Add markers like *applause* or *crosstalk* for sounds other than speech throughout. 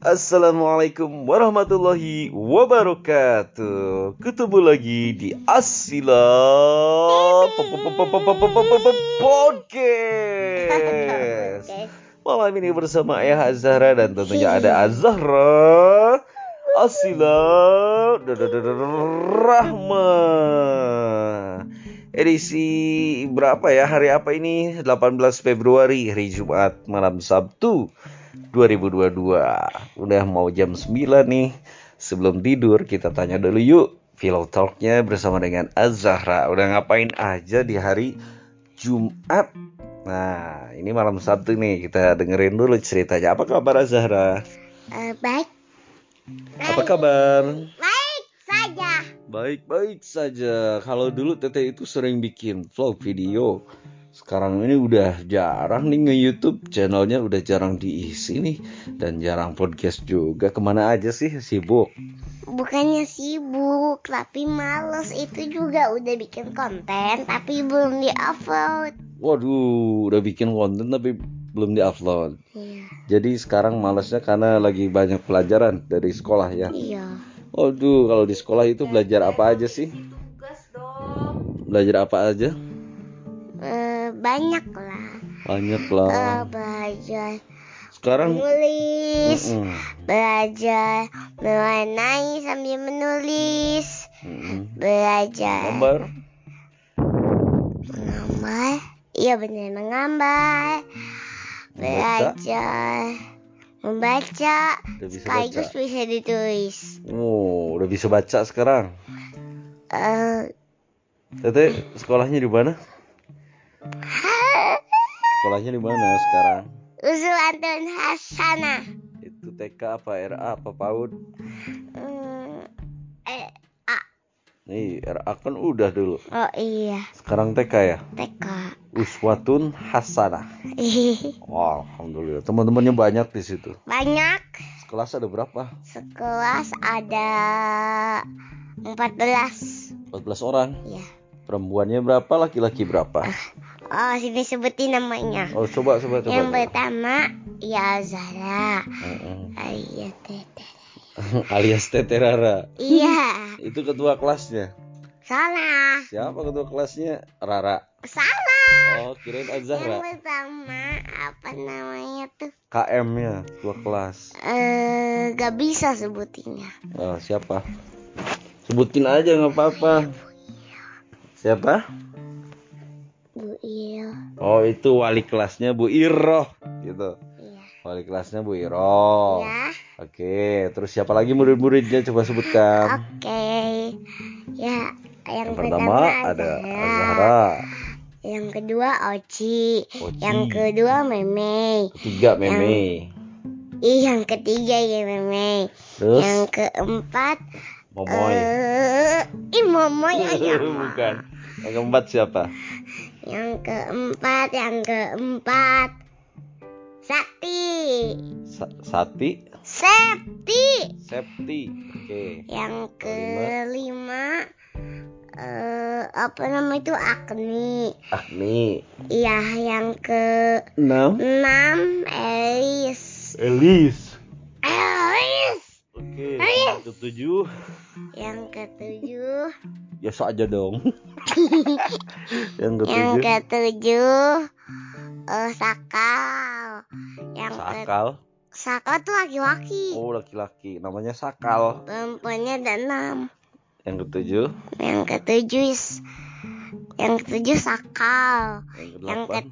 Assalamualaikum warahmatullahi wabarakatuh. Ketemu lagi di Asila Podcast. Malam ini bersama Ayah Azhara dan tentunya ada Azhara Asila Rahma. Edisi berapa ya? Hari apa ini? 18 Februari, hari Jumat, malam Sabtu. 2022 Udah mau jam 9 nih Sebelum tidur kita tanya dulu yuk Pillow Talknya bersama dengan Azahra Udah ngapain aja di hari Jumat Nah ini malam Sabtu nih Kita dengerin dulu ceritanya Apa kabar Azahra? Eh, baik. Apa kabar? Baik saja. Baik-baik saja Kalau dulu Tete itu sering bikin vlog video sekarang ini udah jarang nih nge YouTube channelnya udah jarang diisi nih. Dan jarang podcast juga. Ke mana aja sih sibuk? Bukannya sibuk, tapi males. Itu juga udah bikin konten tapi belum di-upload. waduh udah bikin konten tapi belum diupload. Iya. jadi sekarang malesnya karena lagi banyak pelajaran dari sekolah ya? Iya. waduh kalau di sekolah itu belajar apa aja sih? Belajar apa aja banyak lah. banyak lah belajar sekarang menulis, Mm-mm. belajar mewarnai sambil menulis, Mm-mm. belajar gambar menggambar. Iya benar menggambar. Belajar membaca Udah bisa sekaligus baca. bisa ditulis. oh udah bisa baca sekarang Eh, Tete sekolahnya di mana? Sekolahnya di mana sekarang? Usul Antun Hasana. Itu TK apa RA apa PAUD? Hmm, eh, Nih RA kan udah dulu. oh iya, Sekarang TK ya. TK. Uswatun Hasanah. *laughs* Wah, alhamdulillah. Teman-temannya banyak di situ. Banyak. Sekelas ada berapa? Sekelas ada 14. 14 orang. Ya. Perempuannya berapa? Laki-laki berapa? Oh, sini sebutin namanya. Oh, coba coba coba. Yang coba. pertama ya Zara. Mm-mm. Iya, Tete. *laughs* Alias Tete Rara. Iya, *laughs* Itu ketua kelasnya. salah. Siapa ketua kelasnya? Rara. Salah. Oh, kirain Yang Azhara. pertama apa namanya tuh? KM-nya, ketua kelas. Eh, gak bisa sebutinnya. Oh, siapa? Sebutin aja nggak apa-apa. Siapa? Bu Il. Oh, itu wali kelasnya Bu Iroh gitu. Iya. Wali kelasnya Bu Iroh. Ya. Oke, terus siapa lagi murid-muridnya coba sebutkan. Oke. Ya, yang, Yang pertama ada Azhara, Yang kedua Oci. Oci. Yang kedua Meme. ketiga Meme, Ih, yang ketiga ya Meme. terus Yang keempat Momoy. eh ih Momoy aja. *laughs* Bukan. Yang keempat siapa? Yang keempat, yang keempat Sakti. Sa- Sati, Septi. Septi. Oke. Yang kelima eh apa nama itu Agni. Agni. Iya, yang ke Enam. enam Elis. Elis. Elis. Yang ketujuh. Yang ketujuh, Biasa aja dong. yang *laughs* yang ketujuh. ketujuh eh Sakal. Yang ke Sakal. Sakal tuh laki-laki. Oh laki-laki. Namanya Sakal. Perempuannya ada enam. Yang ketujuh. Yang ketujuh is- yang ketujuh Sakal. Yang Yang kedelapan.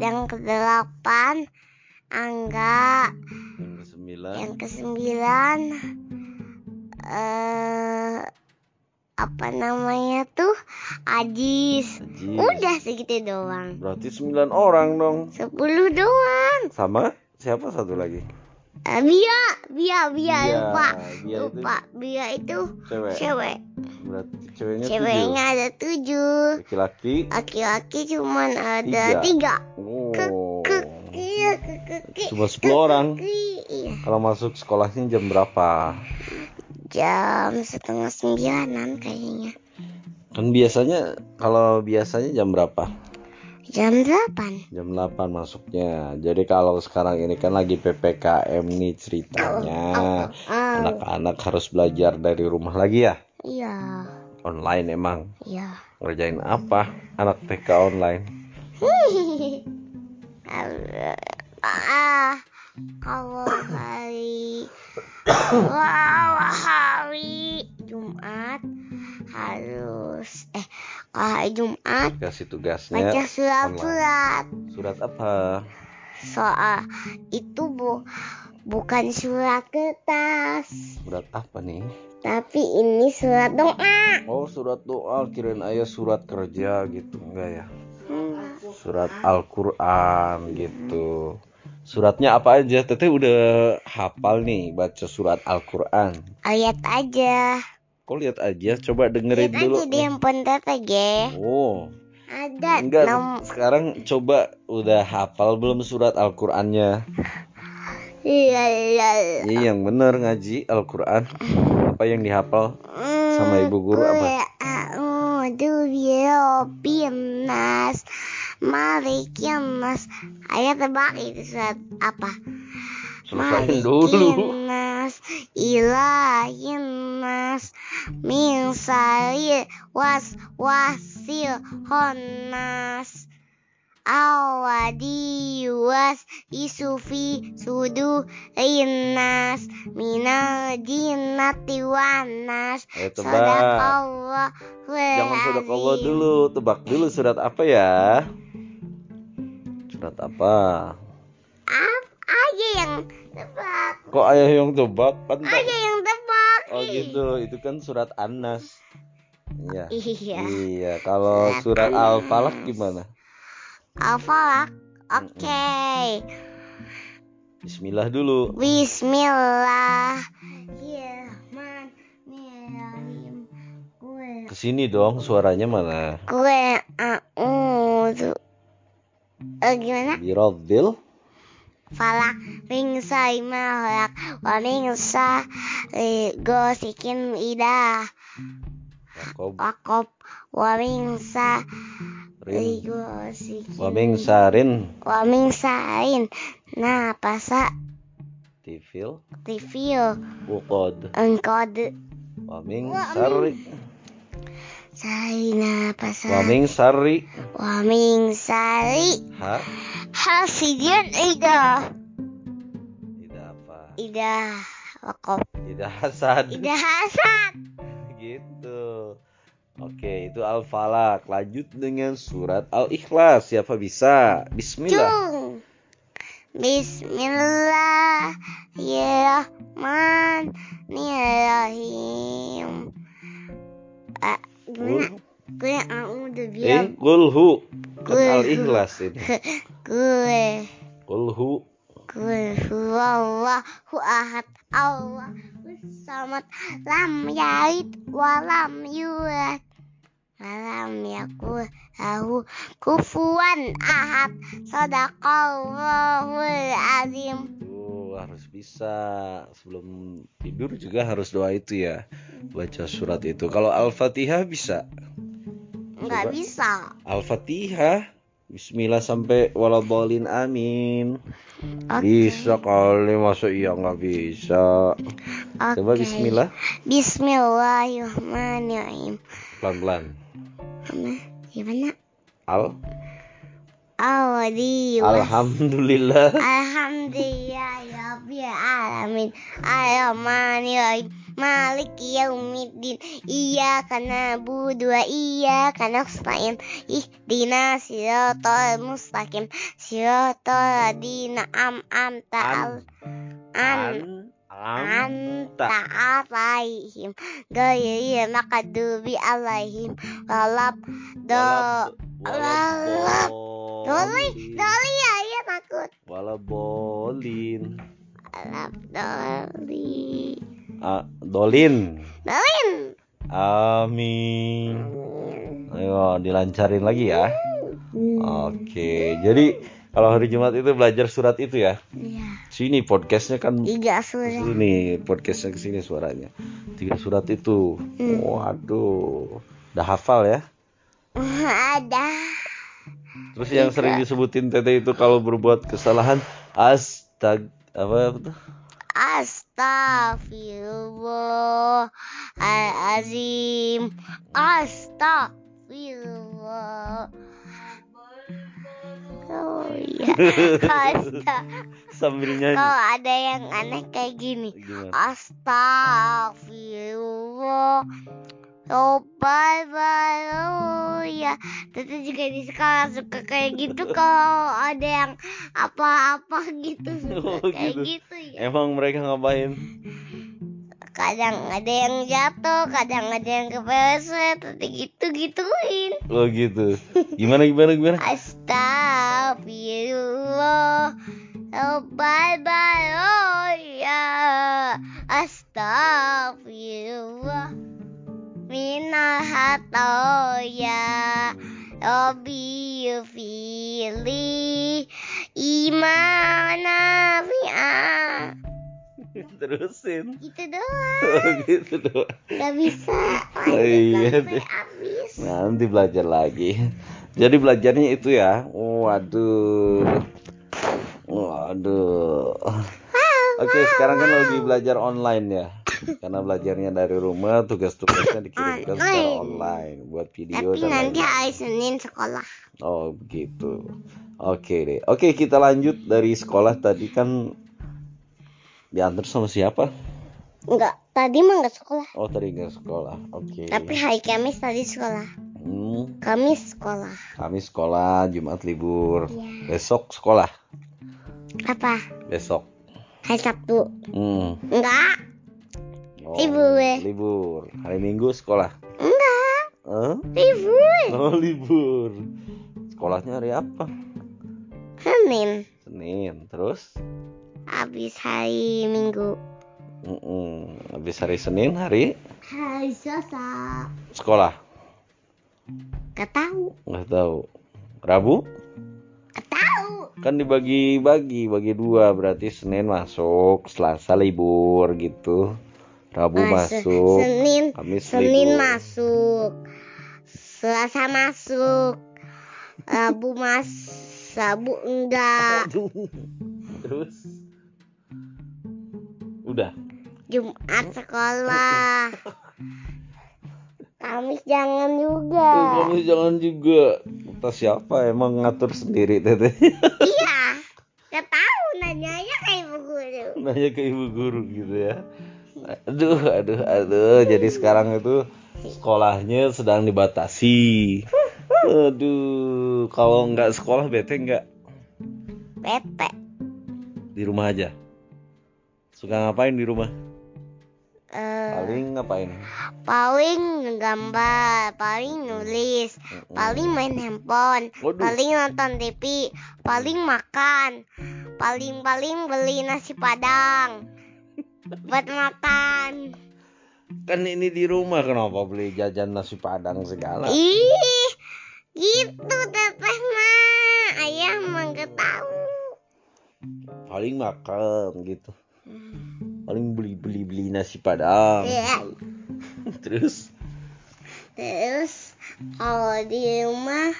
Yang kedelapan Angga. Yang kesembilan. Yang kesembilan eh apa namanya tuh Ajis. Ajis. Udah segitu doang. Berarti sembilan orang dong. Sepuluh doang. Sama siapa satu lagi? Eh, Bia, Bia, Bia, Bia. lupa. Bia itu lupa. Bia itu Cewek. cewek. Berarti ceweknya Ceweknya ada tujuh. tujuh. Laki-laki. Laki-laki cuman ada Tiga. tiga. Oh. Kek, kek, kek. Cuma 10 orang. Iya. Kalau masuk sekolahnya jam berapa? Jam setengah sembilanan kayaknya. Kan biasanya kalau biasanya jam berapa? Jam 8. Jam 8 masuknya. Jadi kalau sekarang ini kan lagi PPKM nih ceritanya. Oh, Anak-anak harus belajar dari rumah lagi ya. iya. Online emang. Iya. Ngerjain apa? Anak TK online. ah, *laughs* kalau hari kalau hari Jumat harus eh kalau hari Jumat Kasih tugasnya. baca surat-surat Surat apa? soal itu bu bukan surat kertas Surat apa nih? tapi ini surat doa Oh, surat doa. Kirain ayah surat kerja gitu. Enggak ya? Surat Al-Quran gitu. Suratnya apa aja? Teteh udah hafal nih baca surat Al-Quran. lihat aja Kok lihat aja, coba dengerin lihat dulu. aja di handphone teteh ge Oh, ada enggak. nom Sekarang coba udah hafal belum surat Al-Qur'annya? iya iya Iya, yang bener ngaji Al-Qur'an. Apa yang dihafal? Sama ibu guru apa? Birabbin nas Malikin nas Ayat tebak itu surat apa? Selesain dulu. Nas Ilahin nas Min was wasil honas. Awadi was isufi sudu rinas. Minal jinnati wanas. Ayo tebak. Sadaqallah Jangan surat Allah dulu, tebak dulu surat apa ya? Surat apa? Aja yang tebak Kok ayah yang tebak? Kan Aja yang tebak Oh gitu, itu kan surat An-Nas. Iya. Iya Iya, kalau surat Al-Falaq gimana? Al-Falaq Oke Bismillah dulu. Bismillah Bismillahirrahmanirrahim Gue Ke sini dong, suaranya mana? Gue A'udhu Eh gimana? Biradil. falak min syai ma khalaq wa min ghasikin idha Yakob. waqab wa min Rin. ghasikin Wa min sarin. wa min syarrin nafasa Tifil. review Uqad. engkod Wa min Wa min- sarri. syari nafasa Wa min sarri. wa min syarri Ha. hasidin idha Tidak apa? idha waqab Tidak hasad. idha hasad *laughs* Gitu. Oke, itu Al-Falaq. Lanjut dengan surat Al-Ikhlas. Siapa bisa? Bismillah. Cung. Bismillahirrahmanirrahim. Ah, gimana? Gue udah Eh, kulhu. Kan Kulhu. Al-Ikhlas ini. *laughs* gue Kulhu. gue huwallahu ahad Allah samad lam yalid walam yulad walam yakul lahu kufuwan ahad sadaqallahul azim harus bisa. Sebelum tidur juga harus doa itu ya. Baca surat itu. Kalau Al-Fatihah bisa. nggak Coba. bisa Al-Fatihah. Bismillah sampai waladhalin amin. Oke. Bisa kali masa iya nggak bisa. Coba Oke. Bismillah Bismillahirrahmanirrahim pelan-pelan. gimana Al Awadi Alhamdulillah. Alhamdulillah ya Rabbil alamin. Ar-Rahmanir-Rahim. Maliki yaumiddin. Iyyaka na'budu wa iyyaka nasta'in. Ihdina siratal mustaqim. Siratal ladzina am'amta al an anta alaihim. Ghairil maghdubi alaihim. Walab do Walab- Doli, doli ya, ya takut. Walabolin. Alap doli. Ah, dolin. Dolin. Amin. Ayo dilancarin lagi ya. Oke, jadi kalau hari Jumat itu belajar surat itu ya. Iya. Sini podcastnya kan Tiga surat. sini podcastnya ke sini suaranya. Tiga surat itu. Waduh, udah hafal ya. *laughs* Ada. Terus yang sering disebutin Tete itu kalau berbuat kesalahan astag apa tuh? Astagfirullahalazim. Astagfirullah. Oh iya. *laughs* Asta. Sambil nyanyi. Kalau ada yang aneh kayak gini. Gimana? Astagfirullah. Oh bye bye oh ya Tete juga di sekolah suka kayak gitu kalau ada yang apa-apa gitu. *laughs* Oh, kayak gitu. gitu ya Emang mereka ngapain? kadang ada yang jatuh kadang ada yang kepleset Tete gitu gituin Oh gitu. Gimana gimana gimana? Astagfirullah. Oh bye bye oh ya Astagfirullah Minal hatoya Robi fili Imana fi'ah Terusin. Gitu doang Oh gitu doang. Gak bisa *laughs* Oh, iya deh. Nanti belajar lagi. Jadi belajarnya itu ya. Waduh. Waduh. Oke, sekarang kan lagi belajar online ya. Karena belajarnya dari rumah, tugas-tugasnya dikirimkan secara online buat video Tapi dan nanti hari Senin sekolah Oh, begitu. Oke deh. Oke, kita lanjut dari sekolah tadi kan diantar sama siapa? Enggak, tadi mah enggak sekolah Oh, tadi nggak sekolah. Oke. Tapi hari Kamis tadi sekolah Hmm, Kamis sekolah kami sekolah, Jumat libur. Iya. Besok sekolah. Apa? Besok. Hari Sabtu Hmm. Enggak Oh, Libur. Libur. Hari Minggu sekolah. Enggak Hah? Libur Oh, libur. Sekolahnya hari apa? Senin Senin. Terus? Habis hari Minggu Mm-mm. Habis hari Senin hari Hari Selasa sekolah. Gak tahu Nggak tahu. Rabu? Gak tahu Kan dibagi-bagi, bagi dua. Berarti Senin masuk, Selasa libur gitu. Rabu se- masuk. Senin Kamis Senin libur. masuk Selasa masuk Rabu mas Rabu enggak Terus? Udah. Jumat sekolah *laughs* Kamis jangan juga Kamu jangan juga. Kata siapa emang ngatur sendiri teteh? Iya Gak tahu nanyanya kayak ibu guru Nanya ke ibu guru gitu ya. Aduh, aduh, aduh. Jadi sekarang itu sekolahnya sedang dibatasi. Aduh, kalau nggak sekolah bete nggak Bete di rumah aja. Suka ngapain di rumah? Eh, Paling ngapain? paling gambar, paling nulis, paling main handphone, Waduh. paling nonton TV, paling makan, paling-paling beli nasi padang *laughs* buat makan. Kan ini di rumah kenapa beli jajan nasi padang segala? Ih, gitu teteh mah. Ayah mah gak tahu. Paling makan gitu. Paling beli beli beli nasi padang. Iya. *laughs* Terus Terus kalau di rumah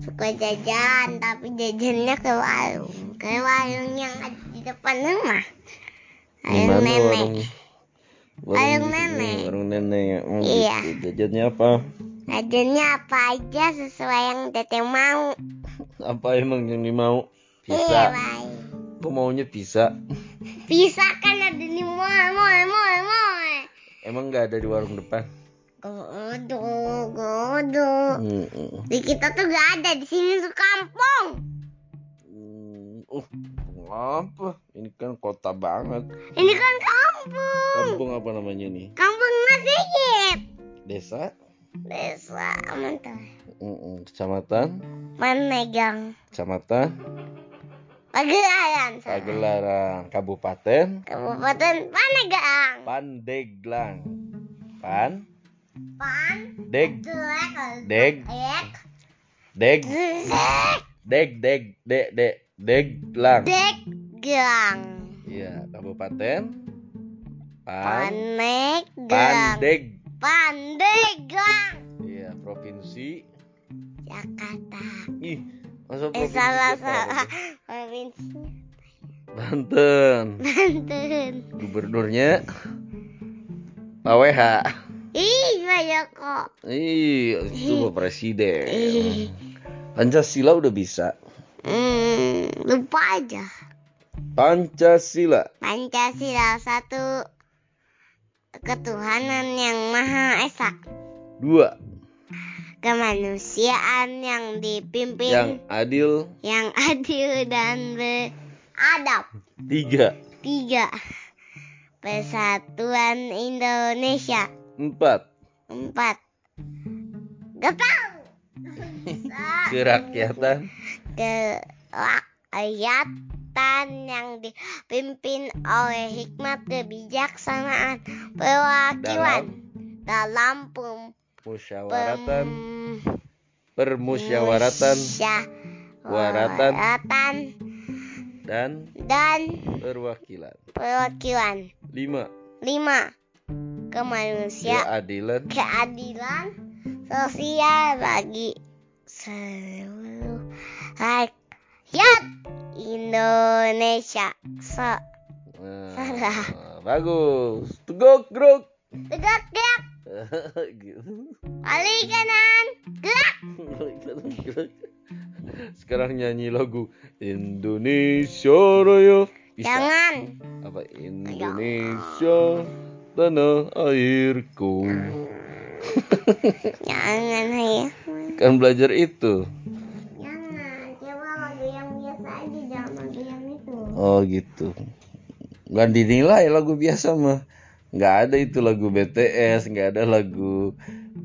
suka jajan, tapi jajannya ke warung, ke warung yang ada di depan rumah. Warung nenek. warung? Warung nenek. Warung nenek. Oh, Iya. gitu. Jajannya apa? Jajannya apa aja sesuai yang teteh mau. Apa emang yang dimau? Iya, baik. Kok maunya pizza? Bisa kan ada di mall, mall, mall, mall. Emang nggak ada di warung depan? Godo, godo. Di kita tuh gak ada, di sini tuh kampung. hmm. Uh, apa? Ini kan kota banget. Ini kan kampung. Kampung apa namanya nih? Kampung Nasiyip. Desa? Desa mantap. Kecamatan? Manegang. Kecamatan? Pagelaran. Pagelaran. Kabupaten? Kabupaten Panegang. Pandeglang. Pan? Pan. Deg? Deg? Deg. Deg? Deg. Deg? Deg? Deg? Deg? Deglang. Deggang. Iya, kabupaten? Pan? Panegang. Pandeg. Pandeglang. Iya, provinsi. Jakarta. Ih, Masa Eh provinsi salah kita salah. Provinsinya Banten. Banten. Gubernurnya Pak WH. Ih banyak kok. Ih, itu Presiden. Ih. Pancasila udah bisa. Hmm, lupa aja. Pancasila. Pancasila satu ketuhanan yang maha esa. Dua. Kemanusiaan yang dipimpin Yang adil. yang adil dan beradab. Tiga. Tiga. Persatuan Indonesia. Empat. Empat. Tahu. *laughs* Kerakyatan. Kerakyatan yang dipimpin oleh hikmat kebijaksanaan perwakilan dalam pem, Musyawaratan. Permusyawaratan. musyawaratan Dan dan perwakilan. perwakilan. Lima. Lima. Kemanusiaan Keadilan. keadilan sosial bagi seluruh rakyat Indonesia. Se Nah, Salah. bagus. Tegak, gerak. tegak gerak, *laughs* gitu. balik kanan, gerak. Sekarang nyanyi lagu Indonesia Raya. Bisa. Jangan. Apa Indonesia tanah airku. *laughs* Jangan ya. Kan belajar itu. Jangan. Coba lagu yang biasa aja, jangan lagu yang itu. Oh gitu. Nggak dinilai lagu biasa mah. Nggak ada itu lagu BTS, nggak ada lagu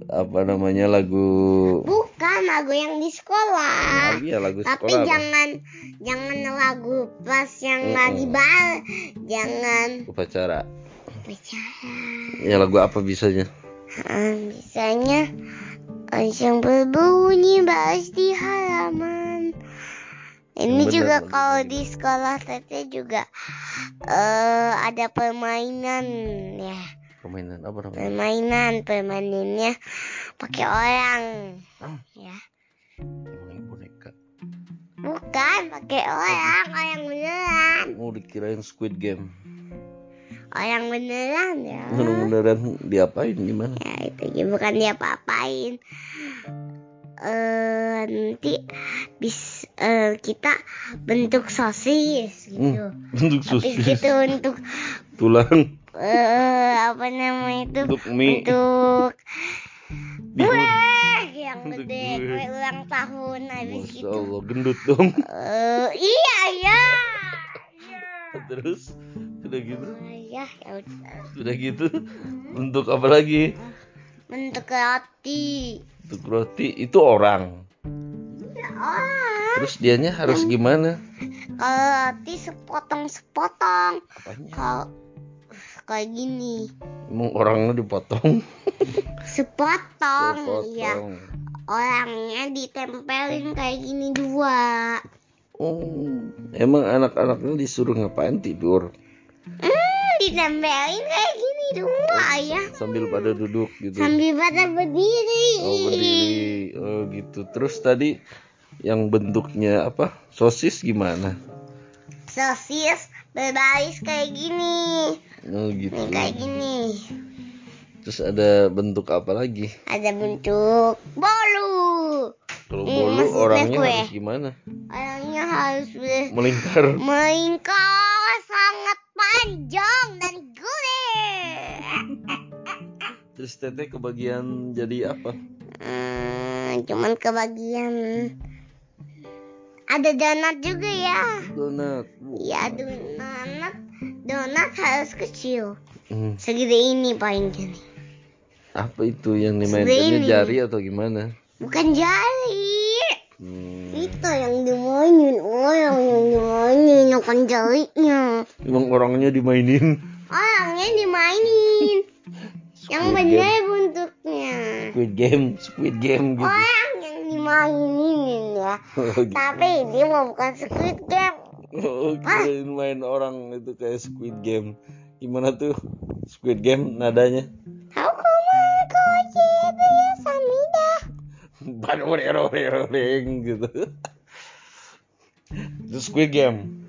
apa namanya lagu Bukan lagu yang di sekolah. Ah, iya lagu Tapi sekolah. apa? jangan jangan lagu pas yang Mm-mm. lagi bal. Jangan upacara. bicara. Ya lagu apa bisanya? Hmm, Misalnya yang berbunyi bass di halaman. Ini bener juga kalau di sekolah tete juga eh ada permainan ya. Permainan apa namanya? Permainan, permainannya pakai orang. Ah. Ya. Namanya boneka. Bukan pakai orang, orang beneran. Oh dikirain Squid Game. Orang beneran ya. Beneran diapain gimana? Ya itu bukan dia Eh nanti bis eh, kita bentuk sosis gitu. Hmm, bentuk Habis sosis, gitu untuk tulang, eh apa namanya itu? untuk mie, Untuk kue yang Untuk gede, kue. ulang tahun habis Masya gitu. Allah gendut dong. Eh iya ya. Terus sudah gitu, Oh, ya ya udah. sudah gitu. Untuk apa lagi? Roti. Untuk roti itu orang. Ya, orang. Terus dianya harus gimana? Kalau roti sepotong-sepotong. Apanya? Kalau kayak gini. Emang orangnya dipotong? *laughs* Sepotong, iya. Orangnya ditempelin kayak gini dua. Oh, emang anak-anaknya disuruh ngapain tidur? Hmm, ditempelin kayak gini ya. Sambil pada duduk gitu. Sambil pada berdiri. Oh berdiri, oh gitu. Terus tadi yang bentuknya apa? Sosis gimana? Sosis berbaris kayak gini. Oh gitu. Nih kayak gini. Terus ada bentuk apa lagi? Ada bentuk bolu. Kalau Hmm, bolu orangnya kue. harus gimana? Orangnya harus Melingkar. melingkar sangat panjang dan. Teteh kebagian jadi apa? Hmm, cuman kebagian ada donat juga ya. Donat. Ya donat, donat harus kecil. Hmm, Segede ini paling gini. apa itu yang dimainkannya jari atau gimana? Bukan jari. Hmm, Itu yang dimainin orang yang dimainin bukan jarinya. emang orangnya dimainin. Orangnya dimainin. *laughs* yang Squid benar bentuknya. Squid game, Squid game gitu. Orang yang dimainin ya. Oh, gitu. Tapi dia mau bukan Squid Game. Oh, kirain main orang itu kayak Squid Game. Gimana tuh Squid Game nadanya? Ya Samida. *laughs* Baru reng gitu. Itu Squid Game.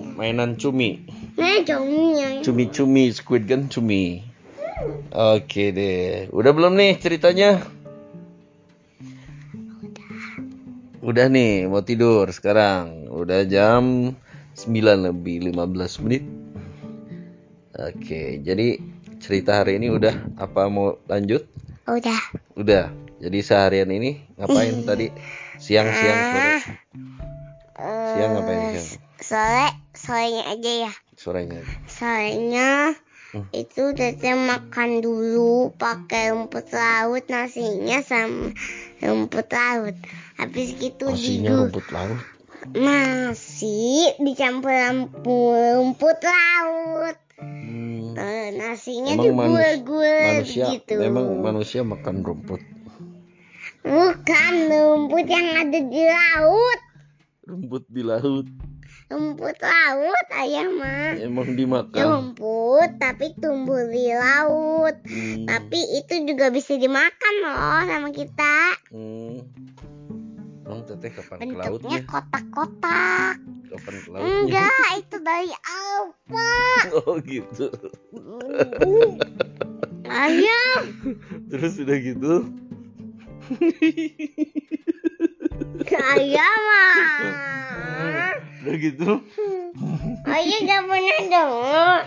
Mainan cumi. Nah, cumi Cumi-cumi Squid kan cumi. Oke deh. Udah belum nih ceritanya? Udah nih, mau tidur sekarang. Udah jam 9 lebih 15 menit. Oke, jadi cerita hari ini udah apa mau lanjut? Udah. Udah. Jadi seharian ini ngapain tadi? Siang-siang sore. Siang ngapain Eh, siang? Sore, sorenya aja ya. Sorenya. Sorenya Hmm. itu teteh makan dulu pakai rumput laut nasinya sama rumput laut. Habis gitu Nasinya tidur. rumput laut. Nasi dicampur rumput, laut. Hmm. Eh, nasinya Emang digul-gul manusia gitu. memang manusia makan rumput. Bukan rumput yang ada di laut. Rumput di laut Rumput laut ayah mah. emang dimakan. Rumput tapi tumbuh di laut. Hmm. Tapi itu juga bisa dimakan loh sama kita. Hmm. Emang teteh kapan ke Bentuknya lautnya? kotak-kotak. Kapan ke lautnya? Enggak, *laughs* itu dari apa? Oh gitu. Ayah, *laughs* Terus udah gitu. ayah mah. *laughs* Udah gitu. Ayah gak pernah dengar.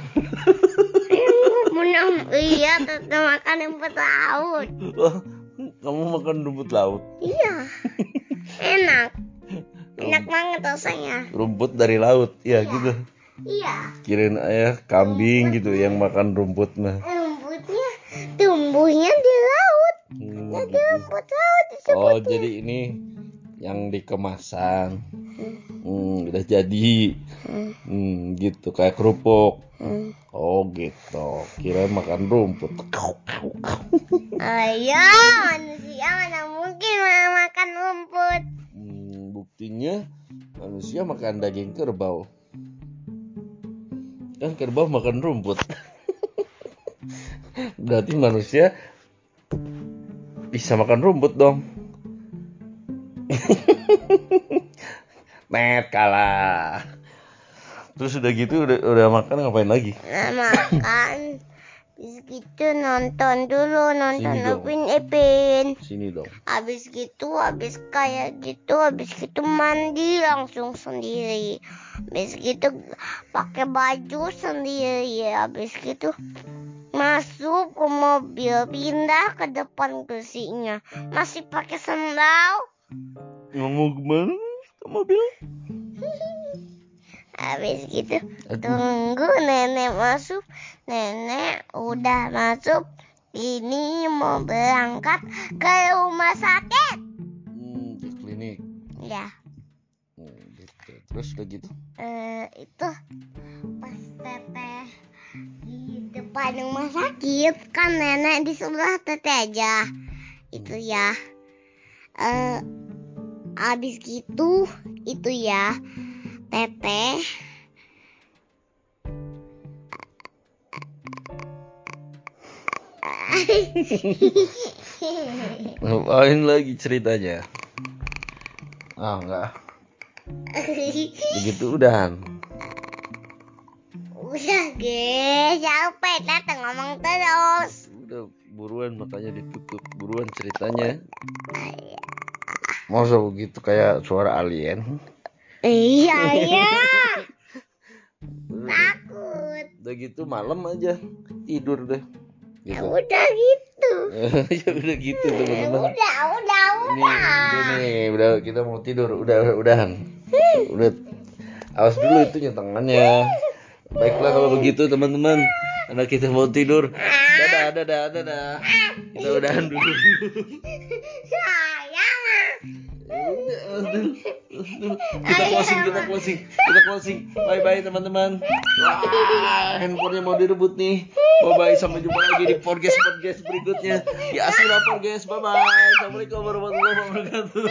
Pernah iya tetap makan rumput laut. Wah, kamu makan rumput laut. Iya, enak. Enak banget rasanya. Rumput dari laut. Ya gitu. Iya, Kirain ayah kambing gitu yang makan rumput mah. rumputnya tumbuhnya di laut. Hmm, Jadi gitu. rumput laut disebut. Oh, jadi ini yang dikemasan. Hmm, udah jadi. Hmm, Hmm, gitu kayak kerupuk. hmm. Oh, gitu. Kira makan rumput. Ayah, manusia mana mungkin makan rumput? Hmm, buktinya manusia makan daging kerbau. Kan kerbau makan rumput. *laughs* Berarti manusia bisa makan rumput dong. *laughs* Net kalah. Terus udah gitu udah udah makan ngapain lagi? Nah, makan. Habis gitu nonton dulu, nonton Sini dong. Upin Ipin. Sini dong. Habis gitu, habis kayak gitu, habis gitu mandi langsung sendiri. Habis gitu pakai baju sendiri. Habis gitu masuk ke mobil, pindah ke depan kursinya. Masih pakai sandal. Ngomong ke mana? Ke mobil? *laughs* Habis gitu tunggu nenek masuk. Nenek udah masuk. Ini mau berangkat ke rumah sakit. Hmm, di klinik. Ya. Hmm, gitu. Terus udah gitu. eh itu pas teteh di depan rumah sakit kan nenek di sebelah teteh aja itu ya eh abis gitu itu ya teteh Ngapain lagi ceritanya? Ah, enggak. Begitu udahan. udah ge capek teteh ngomong terus Udah buruan makanya ditutup. Buruan ceritanya. Masa begitu kayak suara alien? iya *laughs* iya takut udah gitu malam aja tidur deh. ya Gitu. udah gitu *laughs* ya udah gitu Ya teman-teman. udah udah Ini udah udah nih, udah kita mau tidur. Udah udah udahan. Udah awas dulu itu tangannya. Baiklah kalau begitu teman-teman. Anak kita mau tidur. Dadah, dadah, dadah. Kita udahan dulu. *laughs* Kita closing, kita closing, kita closing. Bye bye teman-teman. Wah, handphonenya mau direbut nih. Bye bye, sampai jumpa lagi di podcast podcast berikutnya. Di Asura Podcast. Bye bye. Assalamualaikum warahmatullahi wabarakatuh.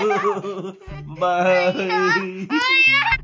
Bye.